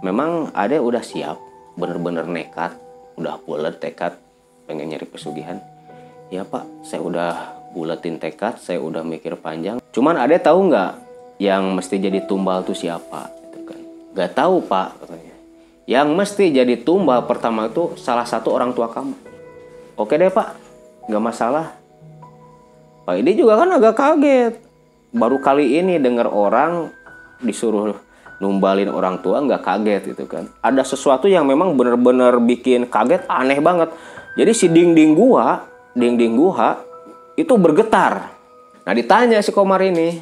memang ada udah siap bener-bener nekat udah bulat tekad pengen nyari pesugihan. Ya pak saya udah buletin tekad saya udah mikir panjang. Cuman ada tahu nggak yang mesti jadi tumbal tuh siapa gitu kan? Nggak tahu pak katanya. Yang mesti jadi tumbal pertama itu salah satu orang tua kamu. Oke deh pak. Nggak masalah. Pak ini juga kan agak kaget. Baru kali ini dengar orang disuruh numbalin orang tua nggak kaget gitu kan. Ada sesuatu yang memang bener-bener bikin kaget aneh banget. Jadi si dinding gua dinding gua itu bergetar. Nah ditanya si komar ini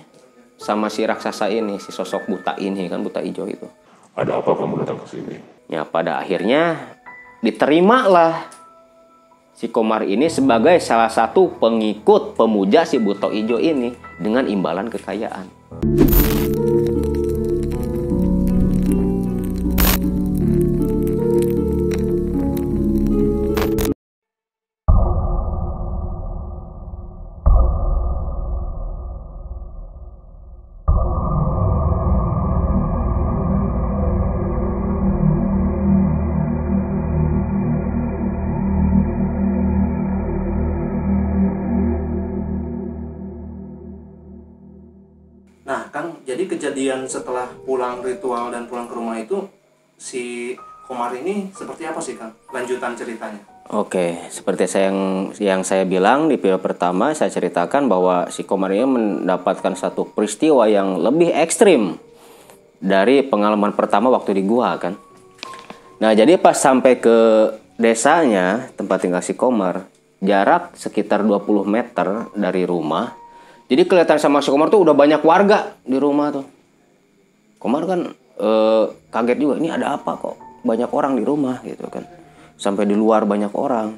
sama si raksasa ini si sosok buta ini kan buta hijau itu. Ada apa kamu datang ke sini? ya pada akhirnya diterimalah si komar ini sebagai salah satu pengikut pemuja si buta hijau ini dengan imbalan kekayaan kejadian setelah pulang ritual dan pulang ke rumah itu si Komar ini seperti apa sih, Kang? Lanjutan ceritanya. Oke, seperti saya yang yang saya bilang di video pertama saya ceritakan bahwa si Komar ini mendapatkan satu peristiwa yang lebih ekstrim dari pengalaman pertama waktu di gua kan. Nah, jadi pas sampai ke desanya tempat tinggal si Komar, jarak sekitar 20 meter dari rumah. Jadi kelihatan sama si Komar tuh udah banyak warga di rumah tuh. Komar kan eh, kaget juga, ini ada apa kok banyak orang di rumah gitu kan. Sampai di luar banyak orang.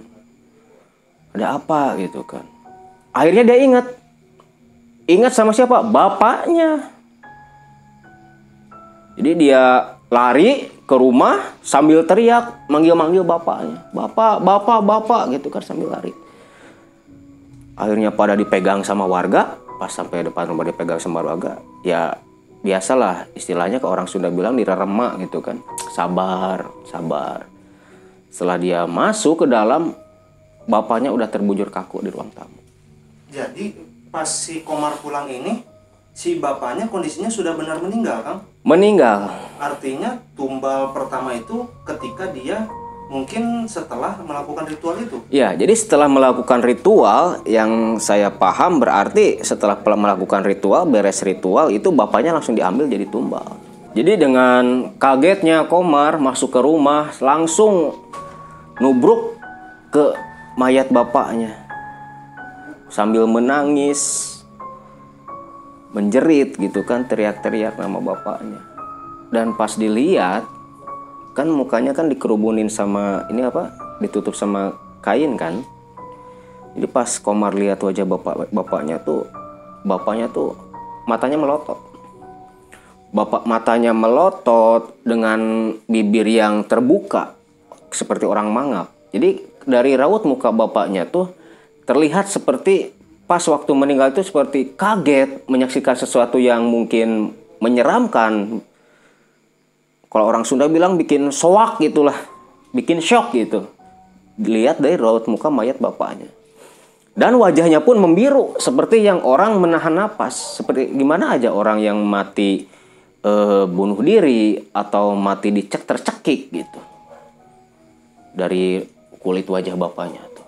Ada apa gitu kan. Akhirnya dia ingat. Ingat sama siapa? Bapaknya. Jadi dia lari ke rumah sambil teriak manggil-manggil bapaknya. Bapak, bapak, bapak gitu kan sambil lari. Akhirnya pada dipegang sama warga, pas sampai depan rumah dipegang sama warga, ya biasalah istilahnya ke orang Sunda bilang direrema gitu kan. Sabar, sabar. Setelah dia masuk ke dalam, bapaknya udah terbujur kaku di ruang tamu. Jadi pas si Komar pulang ini, si bapaknya kondisinya sudah benar meninggal, Kang? Meninggal. Artinya tumbal pertama itu ketika dia mungkin setelah melakukan ritual itu. Ya, jadi setelah melakukan ritual yang saya paham berarti setelah melakukan ritual, beres ritual itu bapaknya langsung diambil jadi tumbal. Jadi dengan kagetnya Komar masuk ke rumah langsung nubruk ke mayat bapaknya. Sambil menangis, menjerit gitu kan, teriak-teriak nama bapaknya. Dan pas dilihat kan mukanya kan dikerubunin sama ini apa ditutup sama kain kan? Jadi pas Komar lihat wajah bapak bapaknya tuh bapaknya tuh matanya melotot. Bapak matanya melotot dengan bibir yang terbuka seperti orang mangap. Jadi dari raut muka bapaknya tuh terlihat seperti pas waktu meninggal itu seperti kaget menyaksikan sesuatu yang mungkin menyeramkan kalau orang Sunda bilang bikin soak gitulah bikin shock gitu. Dilihat dari raut muka mayat bapaknya. Dan wajahnya pun membiru seperti yang orang menahan napas. Seperti gimana aja orang yang mati eh, bunuh diri atau mati dicek tercekik gitu. Dari kulit wajah bapaknya tuh.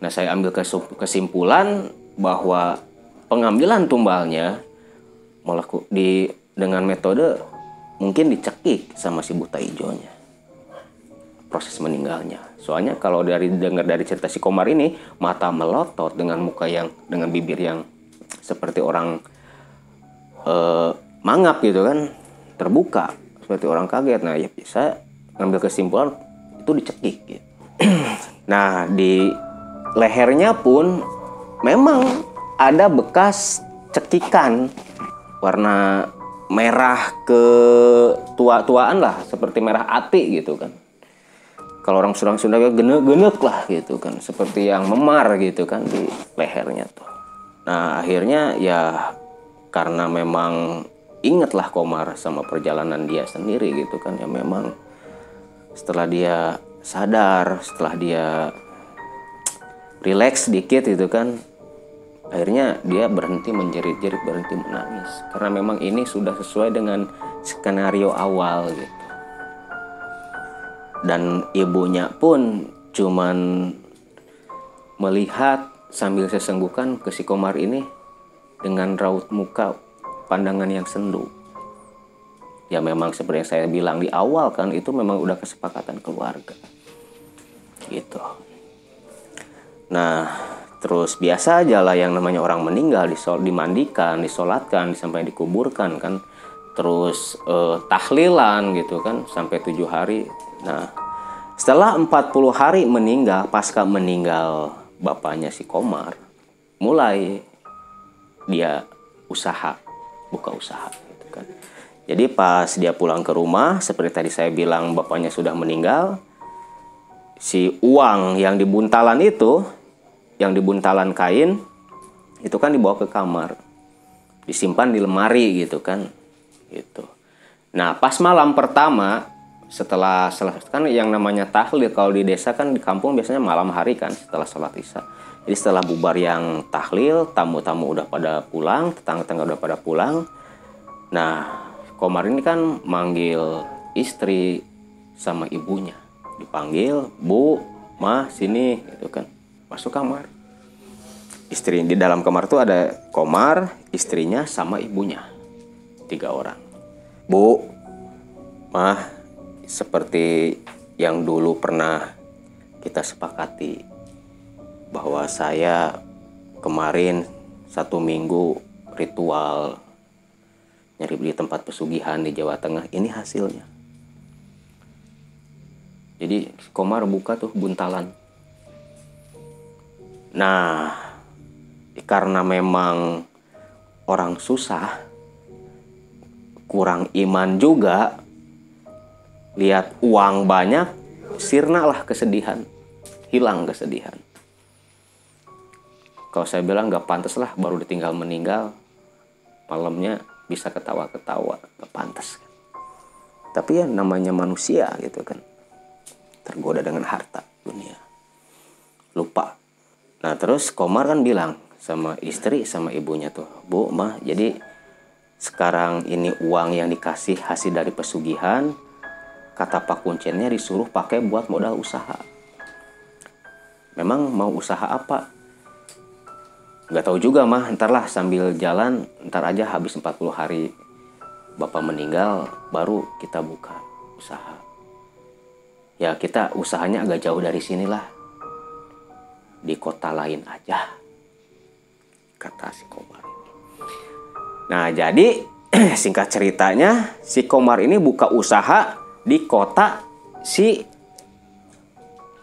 Nah saya ambil kesimpulan bahwa pengambilan tumbalnya melaku di dengan metode mungkin dicekik sama si buta ijonya proses meninggalnya. Soalnya kalau dari dengar dari cerita si Komar ini mata melotot dengan muka yang dengan bibir yang seperti orang eh, mangap gitu kan. Terbuka. Seperti orang kaget. Nah ya bisa ngambil kesimpulan itu dicekik gitu. nah di lehernya pun memang ada bekas cekikan warna merah ke tua-tuaan lah seperti merah ati gitu kan. Kalau orang Sunda Sunda genek-genek lah gitu kan seperti yang memar gitu kan di lehernya tuh. Nah akhirnya ya karena memang ingatlah Komar sama perjalanan dia sendiri gitu kan ya memang setelah dia sadar setelah dia relax sedikit gitu kan akhirnya dia berhenti menjerit-jerit berhenti menangis karena memang ini sudah sesuai dengan skenario awal gitu dan ibunya pun cuman melihat sambil sesenggukan ke si Komar ini dengan raut muka pandangan yang sendu. Ya memang seperti yang saya bilang di awal kan itu memang udah kesepakatan keluarga. Gitu. Nah, terus biasa aja lah yang namanya orang meninggal disol dimandikan, disolatkan, sampai dikuburkan kan. Terus eh, tahlilan gitu kan sampai tujuh hari. Nah, setelah 40 hari meninggal, pasca meninggal bapaknya si Komar, mulai dia usaha, buka usaha gitu kan. Jadi pas dia pulang ke rumah, seperti tadi saya bilang bapaknya sudah meninggal, si uang yang dibuntalan itu, yang dibuntalan kain, itu kan dibawa ke kamar, disimpan di lemari gitu kan, gitu. Nah pas malam pertama setelah kan yang namanya tahlil kalau di desa kan di kampung biasanya malam hari kan setelah sholat isya. Jadi setelah bubar yang tahlil tamu-tamu udah pada pulang tetangga-tetangga udah pada pulang. Nah Komar ini kan manggil istri sama ibunya. Dipanggil bu mah sini gitu kan masuk kamar. Istri di dalam kamar tuh ada Komar istrinya sama ibunya. Tiga orang. Bu mah seperti yang dulu pernah kita sepakati bahwa saya kemarin satu minggu ritual nyari di tempat pesugihan di Jawa Tengah. Ini hasilnya. Jadi Komar buka tuh buntalan nah karena memang orang susah kurang iman juga lihat uang banyak sirna lah kesedihan hilang kesedihan. Kalau saya bilang nggak pantas lah baru ditinggal meninggal malamnya bisa ketawa-ketawa nggak pantas. Tapi ya namanya manusia gitu kan tergoda dengan harta dunia. Lupa nah terus Komar kan bilang sama istri sama ibunya tuh bu mah jadi sekarang ini uang yang dikasih hasil dari pesugihan kata Pak Kuncennya disuruh pakai buat modal usaha. Memang mau usaha apa? Gak tahu juga mah, ntarlah sambil jalan, ntar aja habis 40 hari Bapak meninggal, baru kita buka usaha. Ya kita usahanya agak jauh dari sinilah. Di kota lain aja. Kata si Komar. Nah jadi singkat ceritanya si Komar ini buka usaha di kota si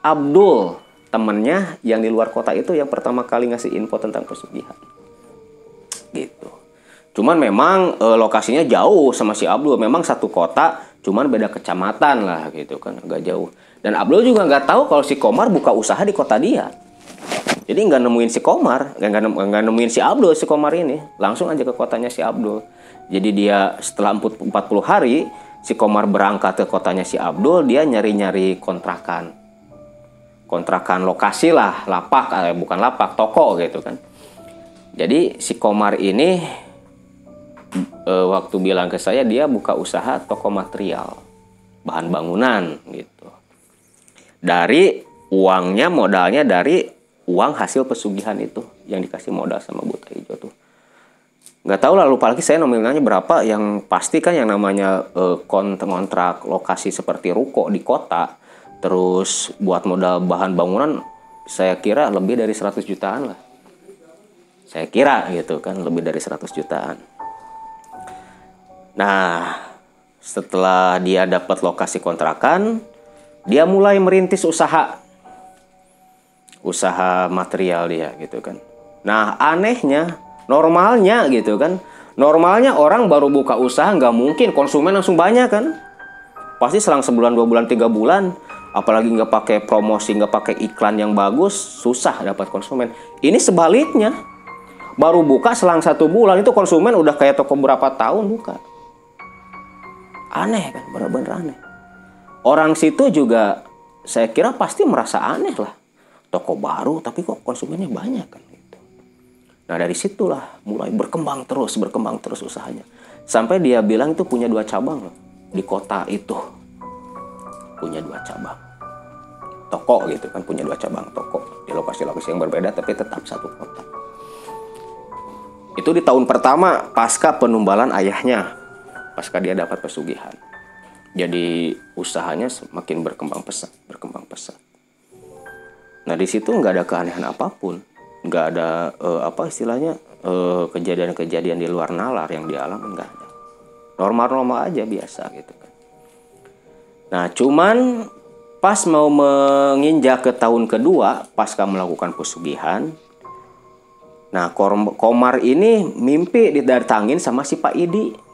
Abdul. Temennya yang di luar kota itu yang pertama kali ngasih info tentang pesugihan. Gitu. Cuman memang e, lokasinya jauh sama si Abdul. Memang satu kota cuman beda kecamatan lah gitu kan agak jauh. Dan Abdul juga nggak tahu kalau si Komar buka usaha di kota dia jadi nggak nemuin si Komar nggak nemuin si Abdul si Komar ini langsung aja ke kotanya si Abdul jadi dia setelah 40 hari si Komar berangkat ke kotanya si Abdul, dia nyari-nyari kontrakan. Kontrakan lokasi lah, lapak, eh, bukan lapak, toko gitu kan. Jadi si Komar ini e, waktu bilang ke saya dia buka usaha toko material, bahan bangunan gitu. Dari uangnya modalnya dari uang hasil pesugihan itu yang dikasih modal sama Buta Ijo tuh. Nggak tahu lah lupa lagi saya nominalnya berapa. Yang pasti kan yang namanya uh, kontrak lokasi seperti ruko di kota terus buat modal bahan bangunan saya kira lebih dari 100 jutaan lah. Saya kira gitu kan lebih dari 100 jutaan. Nah setelah dia dapat lokasi kontrakan dia mulai merintis usaha usaha material dia gitu kan. Nah anehnya normalnya gitu kan. Normalnya orang baru buka usaha nggak mungkin. Konsumen langsung banyak kan. Pasti selang sebulan dua bulan tiga bulan apalagi nggak pakai promosi nggak pakai iklan yang bagus susah dapat konsumen. Ini sebaliknya. Baru buka selang satu bulan itu konsumen udah kayak toko berapa tahun buka. Aneh kan. Bener-bener aneh. Orang situ juga saya kira pasti merasa aneh lah toko baru tapi kok konsumennya banyak kan gitu. nah dari situlah mulai berkembang terus berkembang terus usahanya. Sampai dia bilang itu punya dua cabang loh di kota itu. Punya dua cabang. Toko gitu kan punya dua cabang toko di lokasi-lokasi yang berbeda tapi tetap satu kota. Itu di tahun pertama pasca penumbalan ayahnya pasca dia dapat pesugihan. Jadi usahanya semakin berkembang pesat berkembang pesat nah di situ nggak ada keanehan apa pun nggak ada eh, apa istilahnya eh, kejadian-kejadian di luar nalar yang dialami nggak ada normal-normal aja biasa gitu kan nah cuman pas mau menginjak ke tahun kedua pasca melakukan pesugihan nah Komar ini mimpi didatangin sama si Pak Idi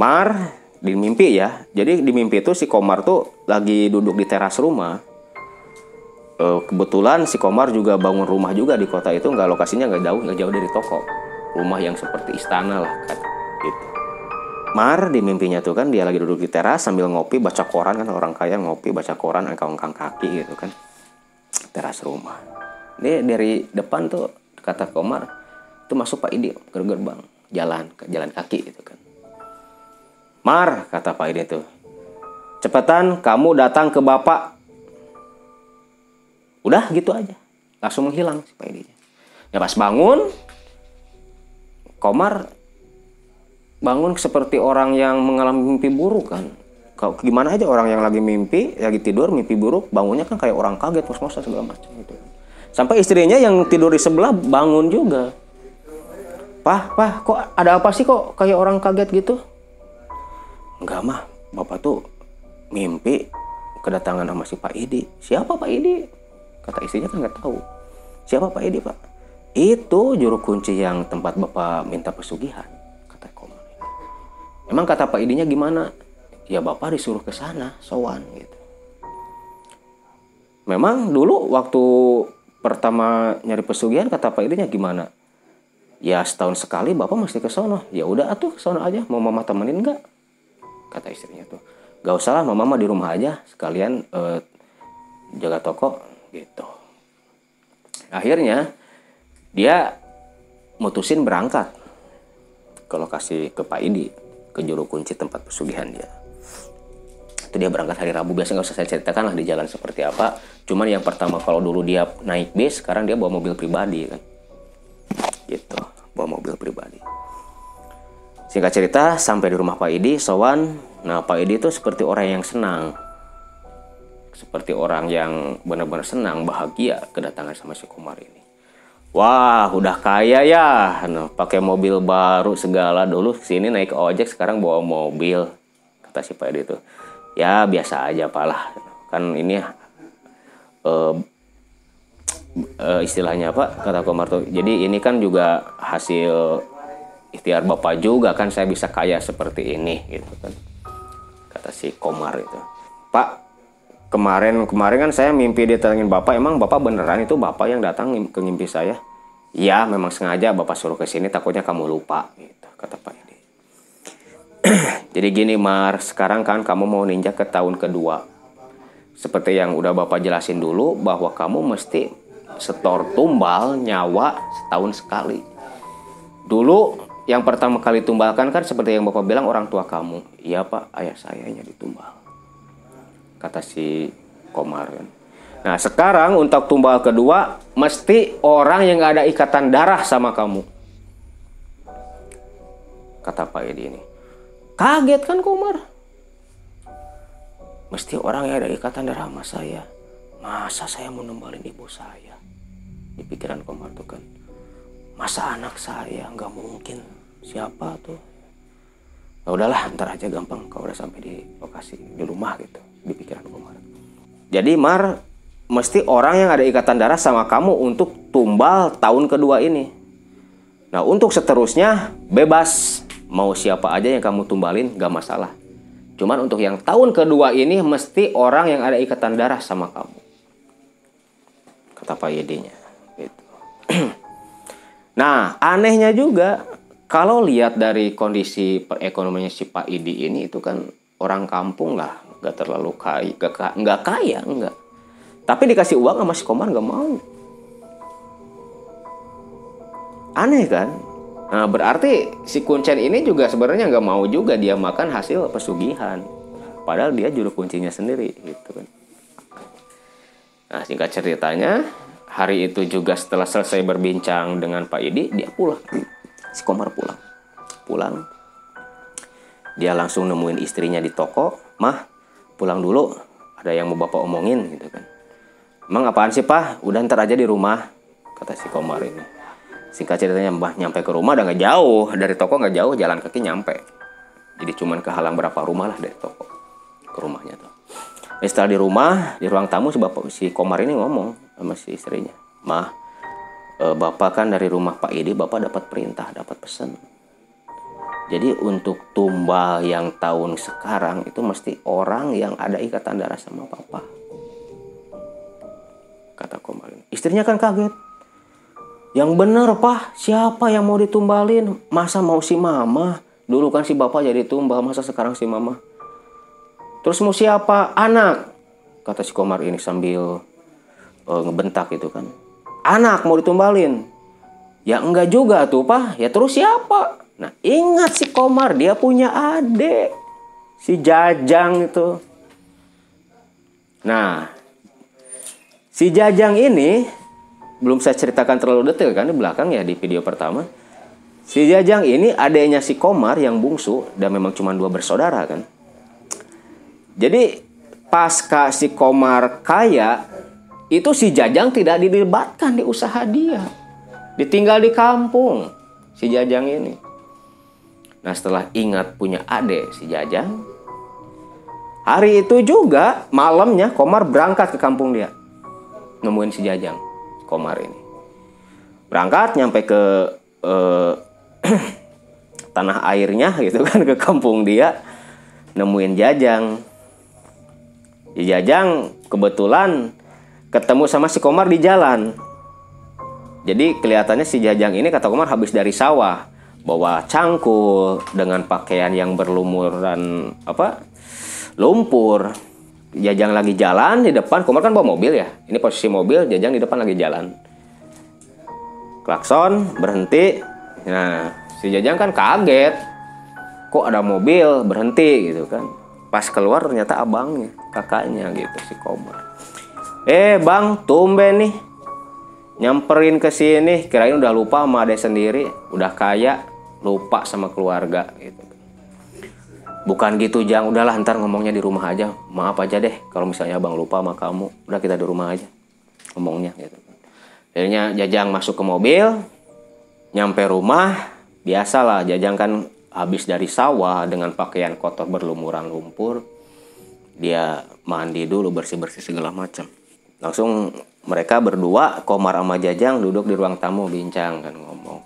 Mar di mimpi ya. Jadi di mimpi itu si Komar tuh lagi duduk di teras rumah. Eh, kebetulan si Komar juga bangun rumah juga di kota itu nggak lokasinya nggak jauh nggak jauh dari toko. Rumah yang seperti istana lah kan. Gitu. Mar di mimpinya tuh kan dia lagi duduk di teras sambil ngopi baca koran kan orang kaya ngopi baca koran angkang-angkang kaki gitu kan. Teras rumah. Dia dari depan tuh kata Komar itu masuk Pak Idi ke gerbang jalan jalan kaki gitu kan. Mar, kata Pak Ide tuh. Cepetan kamu datang ke Bapak. Udah gitu aja. Langsung menghilang si Pak. Ya pas bangun, Komar bangun seperti orang yang mengalami mimpi buruk kan. Kau gimana aja orang yang lagi mimpi, lagi tidur mimpi buruk, bangunnya kan kayak orang kaget, mos-mosan segala macam gitu. Sampai istrinya yang tidur di sebelah bangun juga. Pah, pah, kok ada apa sih kok kayak orang kaget gitu? Enggak mah, bapak tuh mimpi kedatangan sama si Pak Idi. Siapa Pak Idi? Kata istrinya kan nggak tahu. Siapa Pak Idi Pak? Itu juru kunci yang tempat bapak minta pesugihan. Kata Komar. Emang kata Pak Idinya gimana? Ya bapak disuruh ke sana, sowan gitu. Memang dulu waktu pertama nyari pesugihan kata Pak Idinya gimana? Ya setahun sekali bapak mesti ke sono. Ya udah atuh ke sono aja. Mau mama temenin nggak? kata istrinya tuh gak usah lah mama di rumah aja sekalian eh, jaga toko gitu. Akhirnya dia mutusin berangkat. Ke lokasi ke Pak Idi ke juru kunci tempat pesugihan dia. Itu dia berangkat hari Rabu. Biasa nggak usah saya ceritakan lah di jalan seperti apa. Cuman yang pertama kalau dulu dia naik bis sekarang dia bawa mobil pribadi kan. Gitu bawa mobil pribadi. Singkat cerita, sampai di rumah Pak Idi, Sowan. Nah, Pak Idi itu seperti orang yang senang. Seperti orang yang benar-benar senang, bahagia kedatangan sama si Komar ini. Wah, udah kaya ya. Nah, pakai mobil baru segala dulu sini naik ojek, sekarang bawa mobil. Kata si Pak itu. Ya, biasa aja Pak lah. Kan ini eh, eh, istilahnya apa kata Komar tuh. Jadi ini kan juga hasil ikhtiar bapak juga kan saya bisa kaya seperti ini gitu kan kata si Komar itu Pak kemarin kemarin kan saya mimpi didatengin bapak emang bapak beneran itu bapak yang datang ke mimpi saya ya memang sengaja bapak suruh ke sini takutnya kamu lupa gitu kata Pak ini jadi gini Mar sekarang kan kamu mau ninjak ke tahun kedua seperti yang udah bapak jelasin dulu bahwa kamu mesti setor tumbal nyawa setahun sekali dulu yang pertama kali tumbalkan kan seperti yang Bapak bilang orang tua kamu. Iya Pak, ayah saya yang ditumbal. Kata si Komar kan. Nah sekarang untuk tumbal kedua mesti orang yang ada ikatan darah sama kamu. Kata Pak Edi ini. Kaget kan Komar? Mesti orang yang ada ikatan darah sama saya. Masa saya mau nembalin ibu saya? Di pikiran Komar tuh kan. Masa anak saya nggak mungkin siapa tuh ya udahlah ntar aja gampang kalau udah sampai di lokasi di rumah gitu di pikiran Komar jadi Mar mesti orang yang ada ikatan darah sama kamu untuk tumbal tahun kedua ini. Nah untuk seterusnya bebas. Mau siapa aja yang kamu tumbalin gak masalah. Cuman untuk yang tahun kedua ini mesti orang yang ada ikatan darah sama kamu. Kata Pak Yedinya gitu. Nah, anehnya juga kalau lihat dari kondisi perekonomiannya si Pak Idi ini itu kan orang kampung lah, nggak terlalu kaya, nggak ka- nggak kaya, nggak. Tapi dikasih uang sama si Komar nggak mau. Aneh kan? Nah, berarti si Kuncen ini juga sebenarnya nggak mau juga dia makan hasil pesugihan. Padahal dia juru kuncinya sendiri gitu kan. Nah, singkat ceritanya, hari itu juga setelah selesai berbincang dengan Pak Idi, dia pulang. Si Komar pulang. Pulang. Dia langsung nemuin istrinya di toko. Mah, pulang dulu. Ada yang mau bapak omongin gitu kan. Emang apaan sih, Pak? Udah ntar aja di rumah. Kata si Komar ini. Singkat ceritanya, Mbah nyampe ke rumah udah nggak jauh. Dari toko nggak jauh, jalan kaki nyampe. Jadi cuman kehalang berapa rumah lah dari toko ke rumahnya tuh. Eh, setelah di rumah, di ruang tamu si bapak si Komar ini ngomong sama si istrinya, "Mah, eh, bapak kan dari rumah Pak Idi, bapak dapat perintah, dapat pesan. Jadi untuk tumbal yang tahun sekarang itu mesti orang yang ada ikatan darah sama papa." Kata Komar ini. Istrinya kan kaget. Yang bener, Pak, siapa yang mau ditumbalin? Masa mau si mama? Dulu kan si bapak jadi tumbal, masa sekarang si mama? Terus mau siapa? Anak. Kata si Komar ini sambil eh, ngebentak gitu kan. Anak mau ditumbalin. Ya enggak juga tuh pak. Ya terus siapa? Nah ingat si Komar dia punya adik. Si Jajang itu. Nah si Jajang ini belum saya ceritakan terlalu detail kan di belakang ya di video pertama. Si Jajang ini adiknya si Komar yang bungsu dan memang cuma dua bersaudara kan. Jadi pasca si Komar kaya, itu si Jajang tidak dilibatkan di usaha dia. Ditinggal di kampung si Jajang ini. Nah setelah ingat punya adik si Jajang, hari itu juga malamnya Komar berangkat ke kampung dia. Nemuin si Jajang, Komar ini. Berangkat nyampe ke eh, tanah airnya gitu kan ke kampung dia nemuin Jajang di Jajang kebetulan ketemu sama si Komar di jalan. Jadi kelihatannya si Jajang ini kata Komar habis dari sawah, bawa cangkul dengan pakaian yang berlumuran apa? lumpur. Jajang lagi jalan di depan, Komar kan bawa mobil ya. Ini posisi mobil, Jajang di depan lagi jalan. Klakson, berhenti. Nah, si Jajang kan kaget. Kok ada mobil berhenti gitu kan pas keluar ternyata abangnya kakaknya gitu si Komar eh bang tumben nih nyamperin ke sini kirain udah lupa sama adek sendiri udah kaya lupa sama keluarga gitu. Bukan gitu jang. Udahlah ntar ngomongnya di rumah aja. Maaf aja deh kalau misalnya abang lupa sama kamu. Udah kita di rumah aja ngomongnya gitu. Akhirnya jajang masuk ke mobil nyampe rumah. Biasalah jajang kan habis dari sawah dengan pakaian kotor berlumuran lumpur. Dia mandi dulu bersih-bersih segala macam. Langsung mereka berdua Komar sama Jajang duduk di ruang tamu bincang kan ngomong.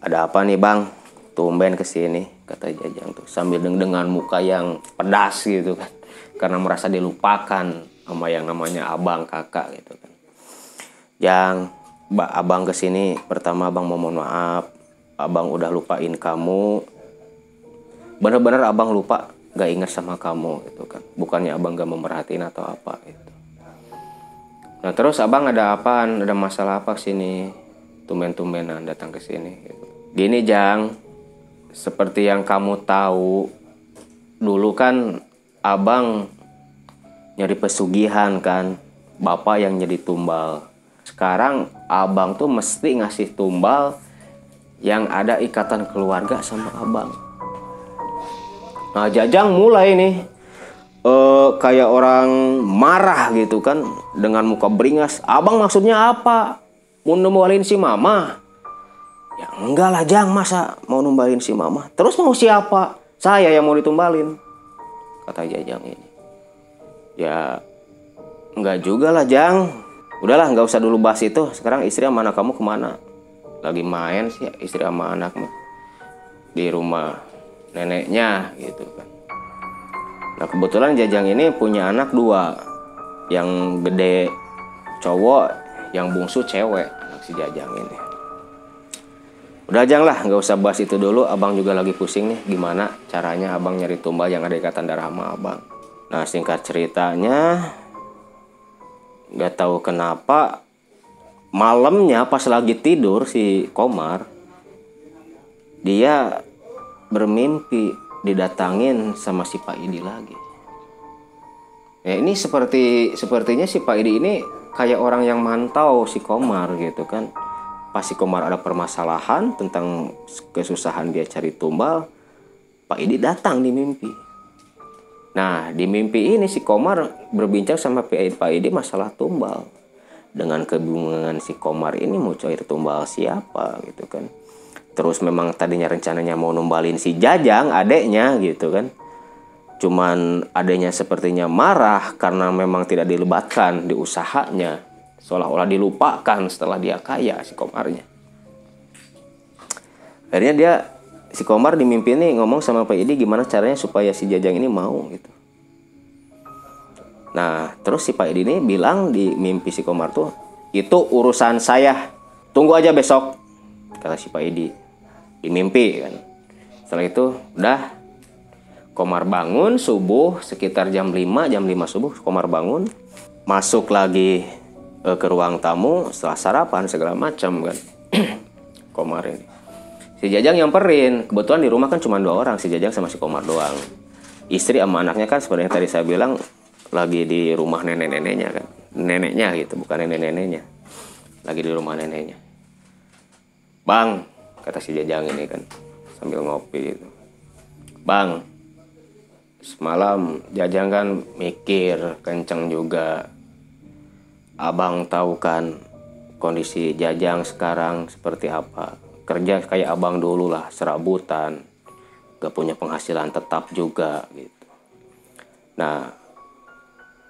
Ada apa nih bang? Tumben ke sini kata Jajang tuh sambil dengan muka yang pedas gitu kan. Karena merasa dilupakan sama yang namanya abang kakak gitu kan. Jang abang ke sini pertama abang mau mohon maaf. Abang udah lupain kamu. Bener-bener abang lupa gak ingat sama kamu gitu kan. Bukannya abang gak memerhatiin atau apa gitu nah terus abang ada apaan? Ada masalah apa sini? Tumben-tumbenan datang ke sini gitu. gini jang. Seperti yang kamu tahu dulu kan abang nyari pesugihan kan. Bapak yang jadi tumbal. Sekarang abang tuh mesti ngasih tumbal yang ada ikatan keluarga sama abang. Nah Jajang mulai nih uh, kayak orang marah gitu kan dengan muka beringas. Abang maksudnya apa? Mau numbalin si mama? Ya enggak lah Jang masa mau numbalin si mama. Terus mau siapa? Saya yang mau ditumbalin. Kata Jajang ini. Ya enggak juga lah Jang. Udahlah nggak usah dulu bahas itu. Sekarang istri sama anak kamu ke mana? lagi main sih istri sama anak di rumah neneknya gitu kan nah kebetulan Jajang ini punya anak dua. Yang gede cowok yang bungsu cewek anak si Jajang ini. Udah aja lah, nggak usah bahas itu dulu. Abang juga lagi pusing nih, gimana caranya abang nyari tumbal yang ada ikatan darah sama abang. Nah singkat ceritanya, nggak tahu kenapa malamnya pas lagi tidur si Komar, dia bermimpi didatangin sama si Pak Idi lagi. Ya ini seperti sepertinya si Pak Idi ini kayak orang yang mantau si Komar gitu kan. Pas si Komar ada permasalahan tentang kesusahan dia cari tumbal, Pak Idi datang di mimpi. Nah di mimpi ini si Komar berbincang sama Pak Idi masalah tumbal. Dengan kebingungan si Komar ini mau cari tumbal siapa gitu kan. Terus memang tadinya rencananya mau numbalin si Jajang adeknya gitu kan. Cuman adanya sepertinya marah karena memang tidak dilebatkan di usahanya. Seolah-olah dilupakan setelah dia kaya si Komarnya. Akhirnya dia si Komar di mimpi ini ngomong sama Pak Idi gimana caranya supaya si Jajang ini mau gitu. Nah terus si Pak Idi ini bilang di mimpi si Komar tuh itu urusan saya. Tunggu aja besok kata si Pak Idi di mimpi kan. Setelah itu udah Komar bangun subuh sekitar jam 5 jam 5 subuh Komar bangun masuk lagi e, ke ruang tamu setelah sarapan segala macam kan. Komar ini. Si Jajang nyamperin. Kebetulan di rumah kan cuma dua orang si Jajang sama si Komar doang. Istri sama anaknya kan sebenarnya tadi saya bilang lagi di rumah nenek-neneknya kan. Neneknya gitu bukan nenek-neneknya. Lagi di rumah neneknya. Bang kata si Jajang ini kan sambil ngopi gitu. Bang semalam Jajang kan mikir kenceng juga. Abang tahu kan kondisi Jajang sekarang seperti apa? Kerja kayak abang dulu lah serabutan. Gak punya penghasilan tetap juga gitu. Nah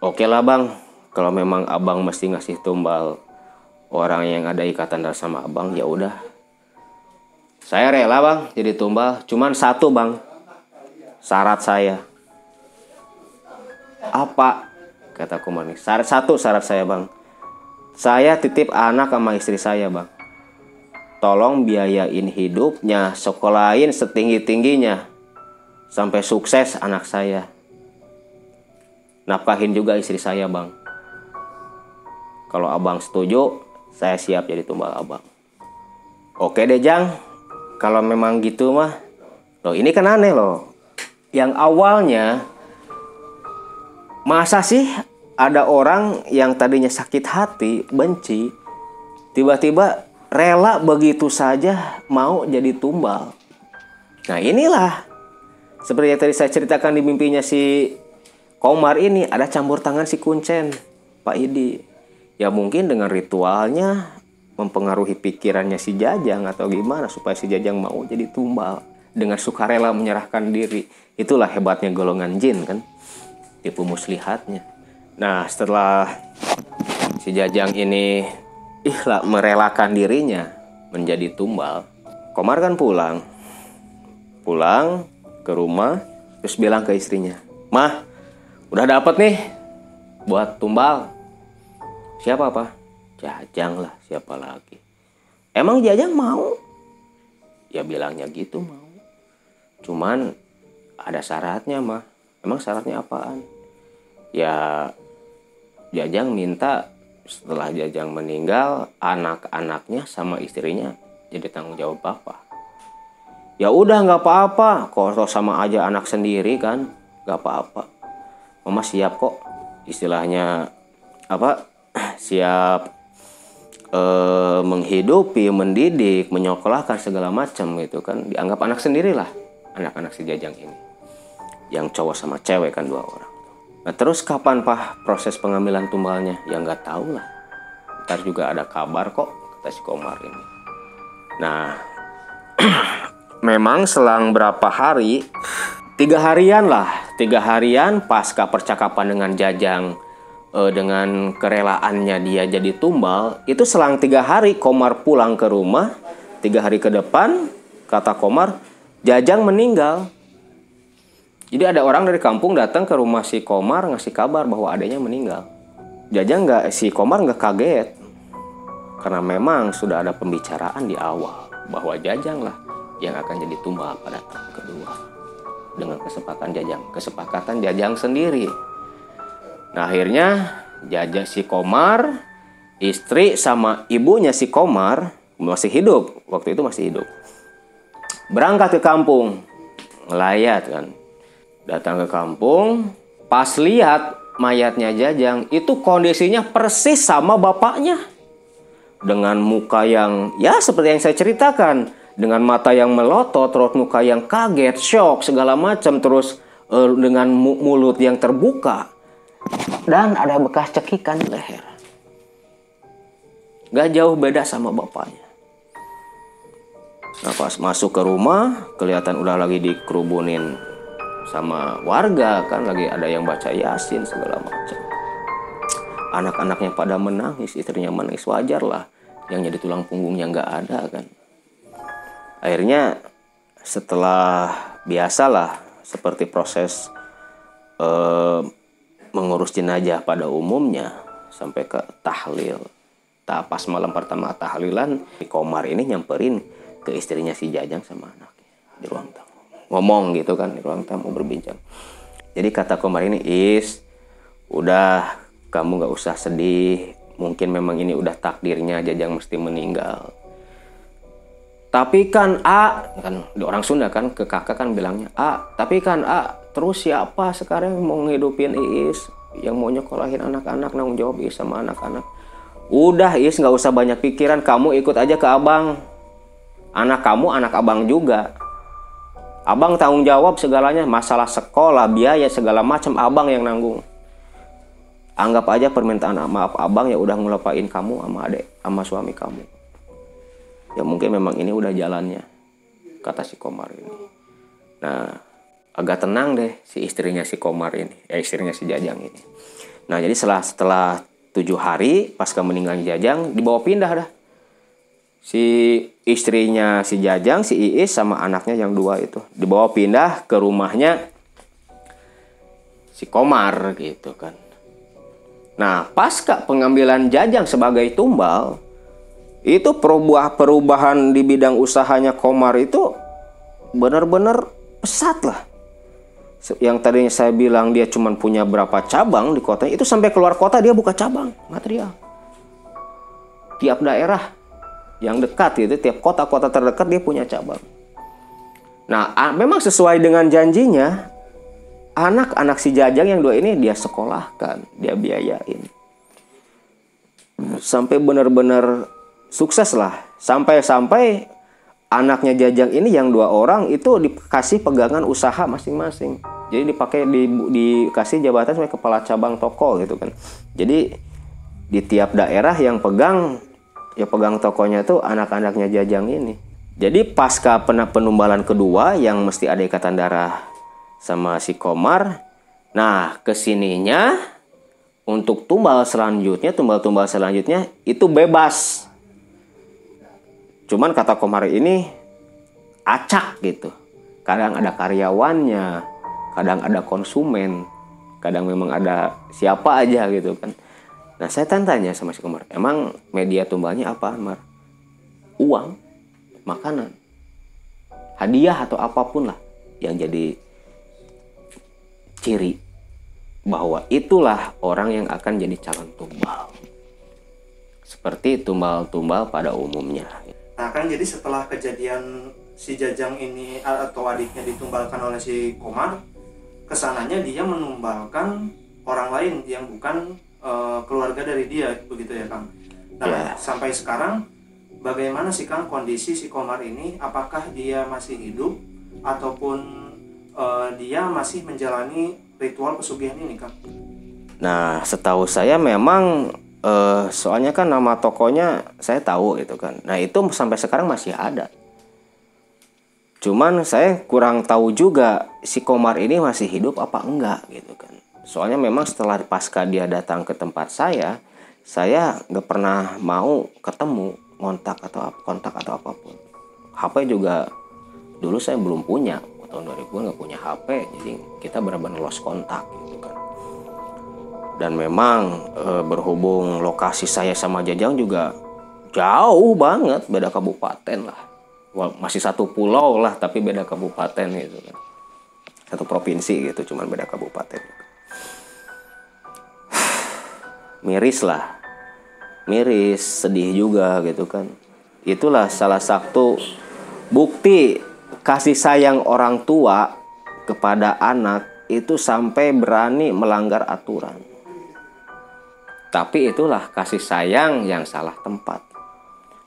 oke okay lah bang kalau memang abang mesti ngasih tumbal orang yang ada ikatan darah sama abang ya udah saya rela bang jadi tumbal. Cuman satu bang syarat saya. Apa? Kata Komar syarat satu syarat saya bang. Saya titip anak sama istri saya bang. Tolong biayain hidupnya sekolahin setinggi tingginya sampai sukses anak saya. Nafkahin juga istri saya bang. Kalau abang setuju saya siap jadi tumbal abang. Oke deh jang kalau memang gitu mah loh ini kan aneh loh yang awalnya Masa sih ada orang yang tadinya sakit hati, benci, tiba-tiba rela begitu saja mau jadi tumbal. Nah inilah seperti yang tadi saya ceritakan di mimpinya si Komar ini ada campur tangan si Kuncen, Pak Idi. Ya mungkin dengan ritualnya mempengaruhi pikirannya si Jajang atau gimana supaya si Jajang mau jadi tumbal dengan sukarela menyerahkan diri. Itulah hebatnya golongan jin kan tipu muslihatnya. Nah, setelah si Jajang ini ikhlas merelakan dirinya menjadi tumbal, Komar kan pulang. Pulang ke rumah terus bilang ke istrinya, "Mah, udah dapat nih buat tumbal." Siapa, Pak? Jajang lah, siapa lagi? Emang Jajang mau? Ya bilangnya gitu mau. Cuman ada syaratnya, mah. Emang syaratnya apaan? Ya Jajang minta setelah Jajang meninggal anak-anaknya sama istrinya jadi tanggung jawab bapak. Ya udah nggak apa-apa, kok sama aja anak sendiri kan, nggak apa-apa. Mama siap kok, istilahnya apa? siap eh, menghidupi, mendidik, menyekolahkan segala macam gitu kan, dianggap anak sendirilah anak-anak si Jajang ini yang cowok sama cewek kan dua orang. Nah terus kapan pak proses pengambilan tumbalnya? Ya nggak tahu lah. Ntar juga ada kabar kok kata si Komar ini. Nah memang selang berapa hari, tiga harian lah, tiga harian pasca percakapan dengan Jajang eh, dengan kerelaannya dia jadi tumbal, itu selang tiga hari Komar pulang ke rumah, tiga hari ke depan kata Komar Jajang meninggal. Jadi ada orang dari kampung datang ke rumah si Komar ngasih kabar bahwa adanya meninggal. Jajang nggak si Komar nggak kaget karena memang sudah ada pembicaraan di awal bahwa Jajang lah yang akan jadi tumbal pada tahun kedua dengan kesepakatan Jajang, kesepakatan Jajang sendiri. Nah akhirnya Jajang si Komar, istri sama ibunya si Komar masih hidup waktu itu masih hidup. Berangkat ke kampung, ngelayat kan. Datang ke kampung, pas lihat mayatnya Jajang itu kondisinya persis sama bapaknya. Dengan muka yang ya seperti yang saya ceritakan, dengan mata yang melotot, terus muka yang kaget, shock segala macam, terus uh, dengan mulut yang terbuka dan ada bekas cekikan di leher. Gak jauh beda sama bapaknya. Nah pas masuk ke rumah, kelihatan udah lagi dikerubunin sama warga kan, lagi ada yang baca yasin segala macam. Anak-anaknya pada menangis, istrinya menangis wajar lah. Yang jadi tulang punggungnya nggak ada kan akhirnya setelah biasalah seperti proses eh, mengurus jenazah pada umumnya sampai ke tahlil. Tak pas malam pertama tahlilan, Komar ini nyamperin ke istrinya si Jajang sama anaknya di ruang tamu. Ngomong gitu kan di ruang tamu berbincang. Jadi kata Komar ini, Is, udah kamu gak usah sedih. Mungkin memang ini udah takdirnya Jajang mesti meninggal tapi kan A kan orang Sunda kan ke kakak kan bilangnya A tapi kan A terus siapa sekarang yang mau ngidupin Iis? Yang mau nyekolahin anak-anak nanggung jawab Iis sama anak-anak. Udah Iis nggak usah banyak pikiran. Kamu ikut aja ke abang. Anak kamu anak abang juga. Abang tanggung jawab segalanya. Masalah sekolah biaya segala macam abang yang nanggung. Anggap aja permintaan maaf abang ya udah ngelupain kamu sama adek sama suami kamu. Ya mungkin memang ini udah jalannya kata si Komar ini. Nah agak tenang deh si istrinya si Komar ini eh istrinya si Jajang ini. Nah jadi setelah setelah tujuh hari pasca meninggalnya Jajang dibawa pindah dah. Si istrinya si Jajang si Iis sama anaknya yang dua itu dibawa pindah ke rumahnya si Komar gitu kan. Nah, pasca pengambilan Jajang sebagai tumbal, itu perubah perubahan di bidang usahanya Komar itu benar-benar pesat lah. Yang tadinya saya bilang dia cuma punya berapa cabang di kota itu sampai keluar kota dia buka cabang material. Tiap daerah yang dekat itu tiap kota-kota terdekat dia punya cabang. Nah, memang sesuai dengan janjinya anak-anak si Jajang yang dua ini dia sekolahkan, dia biayain. Sampai benar-benar sukses lah sampai-sampai anaknya Jajang ini yang dua orang itu dikasih pegangan usaha masing-masing. Jadi dipakai di, dikasih jabatan sebagai kepala cabang toko gitu kan. Jadi di tiap daerah yang pegang ya pegang tokonya itu anak-anaknya Jajang ini. Jadi pasca penumbalan kedua yang mesti ada ikatan darah sama si Komar nah ke sininya untuk tumbal selanjutnya tumbal-tumbal selanjutnya itu bebas Cuman kata Komar ini acak gitu. Kadang ada karyawannya, kadang ada konsumen, kadang memang ada siapa aja gitu kan. Nah saya tanya sama si Komar, emang media tumbalnya apa Mar? Uang, makanan, hadiah atau apa pun lah yang jadi ciri bahwa itulah orang yang akan jadi calon tumbal. Seperti tumbal-tumbal pada umumnya. Nah kan jadi setelah kejadian si Jajang ini atau adiknya ditumbalkan oleh si Komar, ke sananya dia menumbalkan orang lain yang bukan uh, keluarga dari dia begitu ya Kang. Nah yeah. sampai sekarang bagaimana sih Kang kondisi si Komar ini? Apakah dia masih hidup ataupun uh, dia masih menjalani ritual pesugihan ini Kang? Nah setahu saya memang uh, soalnya kan nama tokonya saya tahu gitu kan. Nah itu sampai sekarang masih ada. Cuman saya kurang tahu juga si Komar ini masih hidup apa enggak gitu kan. Soalnya memang setelah pasca dia datang ke tempat saya saya nggak pernah mau ketemu kontak atau kontak atau apa pun. HP juga dulu saya belum punya. Tahun 2000 nggak punya HP jadi kita benar-benar lost kontak gitu kan dan memang e, berhubung lokasi saya sama Jajang juga jauh banget beda kabupaten lah. Masih satu pulau lah tapi beda kabupaten gitu kan. Satu provinsi gitu cuman beda kabupaten. Miris lah. Miris sedih juga gitu kan. Itulah salah satu bukti kasih sayang orang tua kepada anak itu sampai berani melanggar aturan tapi itulah kasih sayang yang salah tempat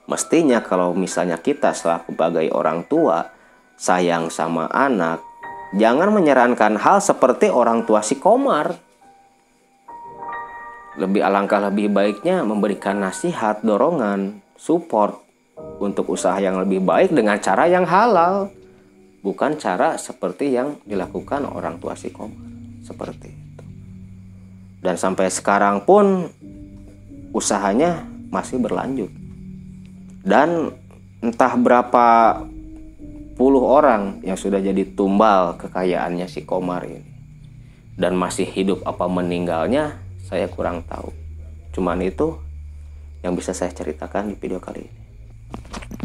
mestinya kalau misalnya kita sebagai orang tua sayang sama anak jangan menyarankan hal seperti orang tua si Komar lebih alangkah lebih baiknya memberikan nasihat, dorongan, support untuk usaha yang lebih baik dengan cara yang halal, bukan cara seperti yang dilakukan orang tua si Komar. Seperti. Dan sampai sekarang pun usahanya masih berlanjut. Dan entah berapa puluh orang yang sudah jadi tumbal kekayaannya si Komar ini. Dan masih hidup apa meninggalnya saya kurang tahu. Cuman itu yang bisa saya ceritakan di video kali ini.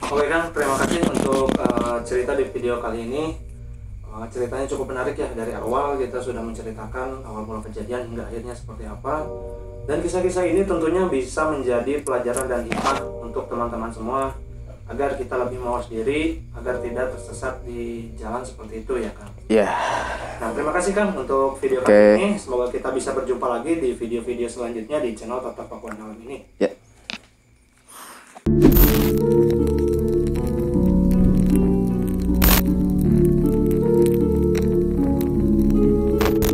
Oke Kang, terima kasih untuk uh, cerita di video kali ini. Eh, ceritanya cukup menarik ya dari awal kita sudah menceritakan awal mula kejadian hingga akhirnya seperti apa dan kisah-kisah ini tentunya bisa menjadi pelajaran dan hikmah untuk teman-teman semua agar kita lebih mawas diri agar tidak tersesat di jalan seperti itu ya Kang. Iya. Yeah. Nah terima kasih Kang untuk video okay. kali ini. Semoga kita bisa berjumpa lagi di video-video selanjutnya di channel Tata Pakuan Dalam ini. Ya. Yeah.